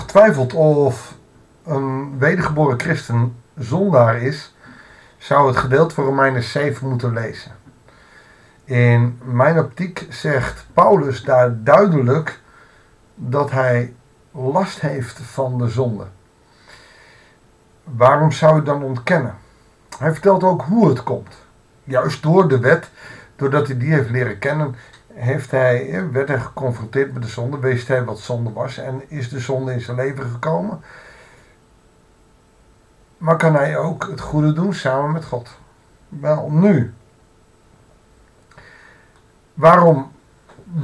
nog twijfelt of een wedergeboren christen zondaar is, zou het gedeelte van Romeinen 7 moeten lezen. In mijn optiek zegt Paulus daar duidelijk dat hij last heeft van de zonde. Waarom zou je dan ontkennen? Hij vertelt ook hoe het komt. Juist door de wet, doordat hij die heeft leren kennen, heeft hij, werd hij geconfronteerd met de zonde, wist hij wat zonde was en is de zonde in zijn leven gekomen. Maar kan hij ook het goede doen samen met God? Wel, nu. Waarom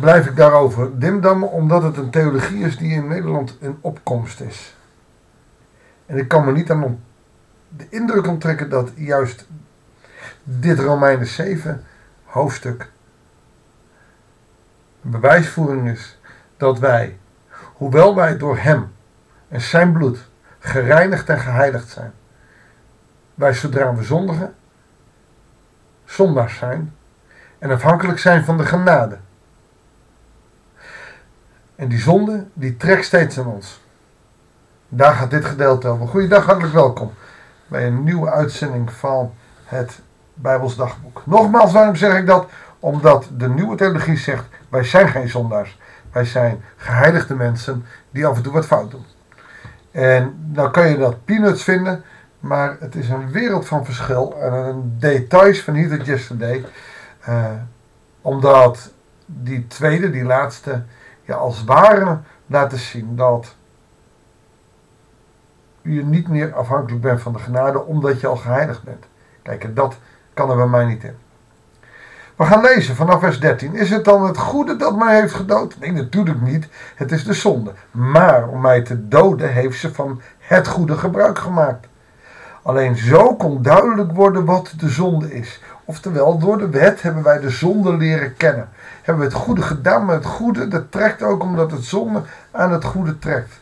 blijf ik daarover dimdammen? Omdat het een theologie is die in Nederland een opkomst is. En ik kan me niet aan de indruk onttrekken dat juist dit Romeinen 7 hoofdstuk bewijsvoering is dat wij, hoewel wij door Hem en Zijn bloed gereinigd en geheiligd zijn, wij zodra we zondigen, zondaars zijn en afhankelijk zijn van de genade. En die zonde, die trekt steeds aan ons. Daar gaat dit gedeelte over. Goeiedag, hartelijk welkom bij een nieuwe uitzending van het Bijbels Dagboek. Nogmaals, waarom zeg ik dat? Omdat de nieuwe theologie zegt, wij zijn geen zondaars. Wij zijn geheiligde mensen die af en toe wat fout doen. En dan kan je dat peanuts vinden, maar het is een wereld van verschil en een details van hier tot yesterday. Uh, omdat die tweede, die laatste, ja, als ware laten zien dat je niet meer afhankelijk bent van de genade omdat je al geheiligd bent. Kijk, dat kan er bij mij niet in. We gaan lezen vanaf vers 13. Is het dan het goede dat mij heeft gedood? Nee, natuurlijk niet. Het is de zonde. Maar om mij te doden heeft ze van het goede gebruik gemaakt. Alleen zo kon duidelijk worden wat de zonde is. Oftewel, door de wet hebben wij de zonde leren kennen. Hebben we het goede gedaan, maar het goede, dat trekt ook omdat het zonde aan het goede trekt.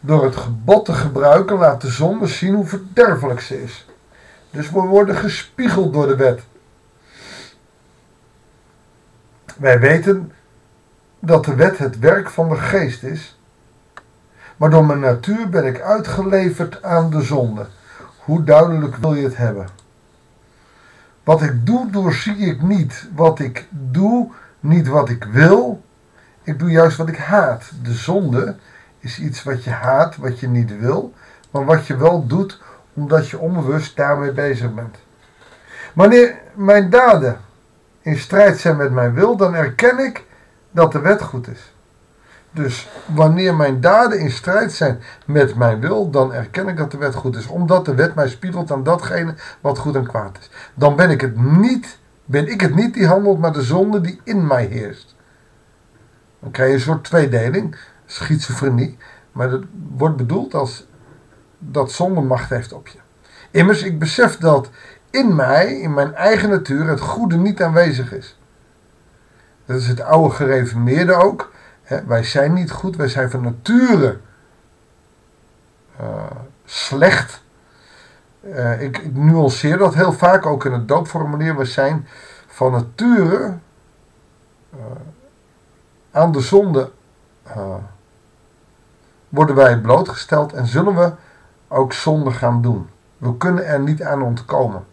Door het gebod te gebruiken laat de zonde zien hoe verderfelijk ze is. Dus we worden gespiegeld door de wet. Wij weten dat de wet het werk van de geest is, maar door mijn natuur ben ik uitgeleverd aan de zonde. Hoe duidelijk wil je het hebben? Wat ik doe, doorzie ik niet. Wat ik doe, niet wat ik wil. Ik doe juist wat ik haat. De zonde is iets wat je haat, wat je niet wil, maar wat je wel doet omdat je onbewust daarmee bezig bent. Wanneer mijn daden in strijd zijn met mijn wil, dan erken ik dat de wet goed is. Dus wanneer mijn daden in strijd zijn met mijn wil, dan erken ik dat de wet goed is. Omdat de wet mij spiegelt aan datgene wat goed en kwaad is. Dan ben ik het niet, ben ik het niet die handelt, maar de zonde die in mij heerst. Dan krijg je een soort tweedeling, schizofrenie. Maar dat wordt bedoeld als dat zonde macht heeft op je. Immers, ik besef dat in mij, in mijn eigen natuur, het goede niet aanwezig is. Dat is het oude gereformeerde ook. wij zijn niet goed, wij zijn van nature uh, slecht. Uh, ik, nuanceer dat heel vaak, ook in het doopformulier. We zijn van nature uh, aan de zonde worden wij blootgesteld en zullen we ook zonde gaan doen. We kunnen er niet aan ontkomen.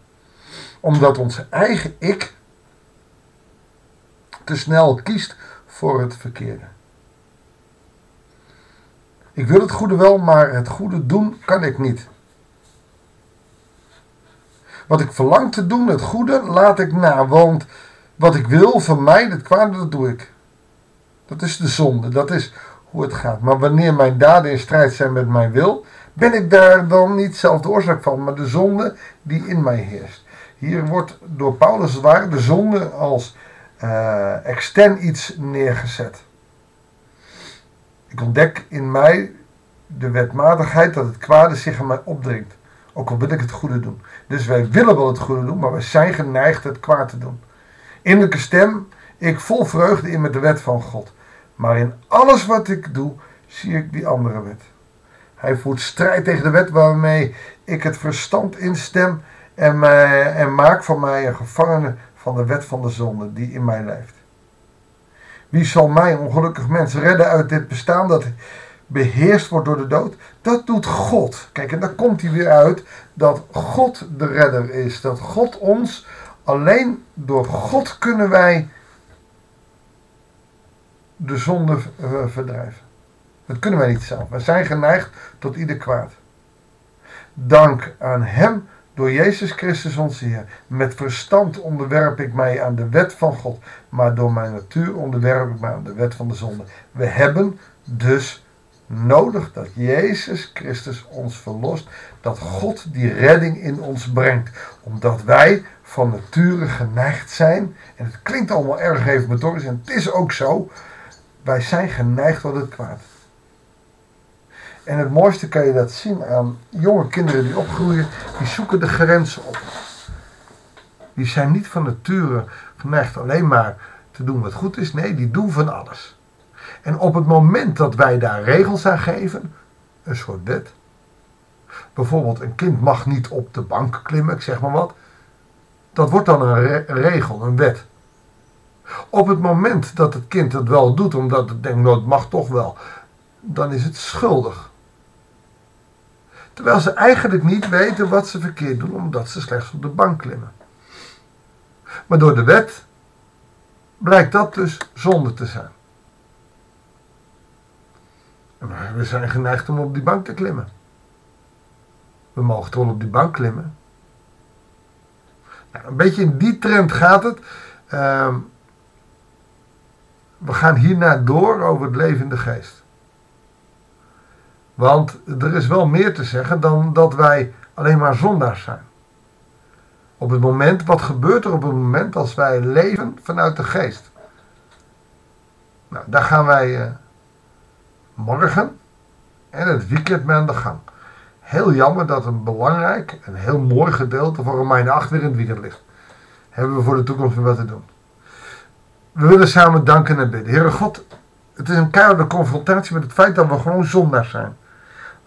Omdat onze eigen ik te snel kiest voor het verkeerde. Ik wil het goede wel, maar het goede doen kan ik niet. Wat ik verlang te doen, het goede, laat ik na. Want wat ik wil vermijden, het kwade, dat doe ik. Dat is de zonde. Dat is hoe het gaat. Maar wanneer mijn daden in strijd zijn met mijn wil, ben ik daar dan niet zelf de oorzaak van, maar de zonde die in mij heerst. Hier wordt door Paulus waar de zonde als uh, extern iets neergezet. Ik ontdek in mij de wetmatigheid dat het kwade zich aan mij opdringt. Ook al wil ik het goede doen. Dus wij willen wel het goede doen, maar wij zijn geneigd het kwaad te doen. Innerlijke stem, ik vol vreugde in met de wet van God. Maar in alles wat ik doe, zie ik die andere wet. Hij voert strijd tegen de wet waarmee ik het verstand instem en, en maak van mij een gevangene van de wet van de zonde die in mij leeft. Wie zal mij, ongelukkig mens, redden uit dit bestaan dat beheerst wordt door de dood? Dat doet God. Kijk, en daar komt hij weer uit dat God de redder is. Dat God ons, alleen door God kunnen wij de zonde eh, verdrijven. Dat kunnen wij niet zelf. Wij zijn geneigd tot ieder kwaad. Dank aan Hem door Jezus Christus onze Heer. Met verstand onderwerp ik mij aan de wet van God, maar door mijn natuur onderwerp ik mij aan de wet van de zonde. We hebben dus nodig dat Jezus Christus ons verlost, dat God die redding in ons brengt, omdat wij van nature geneigd zijn, en het klinkt allemaal erg reformatorisch, en het is ook zo, wij zijn geneigd tot het kwaad. En het mooiste kan je dat zien aan jonge kinderen die opgroeien, die zoeken de grenzen op. Die zijn niet van nature geneigd alleen maar te doen wat goed is. Nee, die doen van alles. En op het moment dat wij daar regels aan geven, een soort wet. Bijvoorbeeld, een kind mag niet op de bank klimmen, ik zeg maar wat. Dat wordt dan een, regel, een wet. Op het moment dat het kind het wel doet, omdat het denkt, nou het mag toch wel, dan is het schuldig. Terwijl ze eigenlijk niet weten wat ze verkeerd doen, omdat ze slechts op de bank klimmen. Maar door de wet blijkt dat dus zonde te zijn. Maar we zijn geneigd om op die bank te klimmen. We mogen toch wel op die bank klimmen. Nou, een beetje in die trend gaat het. Uh, we gaan hierna door over het levende geest. Want er is wel meer te zeggen dan dat wij alleen maar zondaars zijn. Op het moment, wat gebeurt er op het moment als wij leven vanuit de geest? Nou, daar gaan wij uh, morgen en het weekend mee aan de gang. Heel jammer dat een belangrijk en heel mooi gedeelte van Romeinen 8 weer in het weekend ligt. Hebben we voor de toekomst weer wat te doen. We willen samen danken en bidden. Heere God, het is een keiharde confrontatie met het feit dat we gewoon zondaars zijn.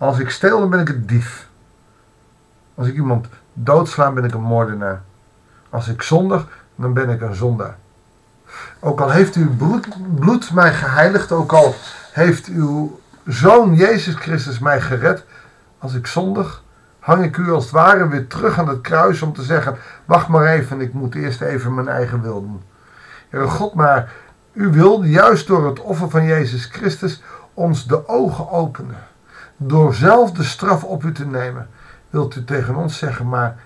Als ik steel, dan ben ik een dief. Als ik iemand doodsla, ben ik een moordenaar. Als ik zondig, dan ben ik een zondaar. Ook al heeft uw bloed, mij geheiligd, ook al heeft uw zoon Jezus Christus mij gered. Als ik zondig, hang ik u als het ware weer terug aan het kruis om te zeggen: Wacht maar even, ik moet eerst even mijn eigen wil doen. Heere God, maar u wilde juist door het offer van Jezus Christus ons de ogen openen door zelf de straf op u te nemen, wilt u tegen ons zeggen, maar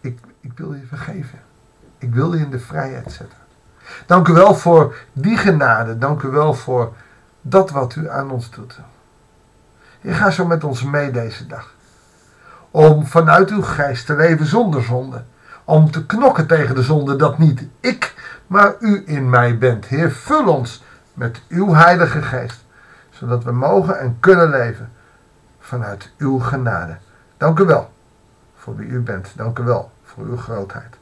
ik, ik wil je vergeven. Ik wil je in de vrijheid zetten. Dank u wel voor die genade. Dank u wel voor dat wat u aan ons doet. Je gaat zo met ons mee deze dag. Om vanuit uw geest te leven zonder zonde. Om te knokken tegen de zonde dat niet ik, maar u in mij bent. Heer, vul ons met uw Heilige Geest, zodat we mogen en kunnen leven vanuit uw genade. Dank u wel voor wie u bent. Dank u wel voor uw grootheid.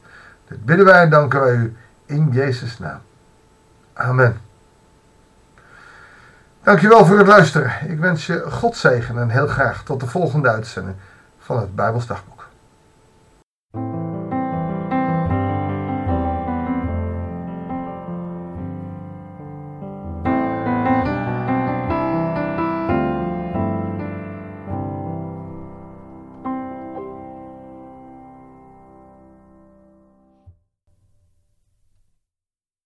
Dit bidden wij en danken wij u in Jezus' naam. Amen. Dankjewel voor het luisteren. Ik wens je God zegen en heel graag tot de volgende uitzending van het Bijbelsdagboek.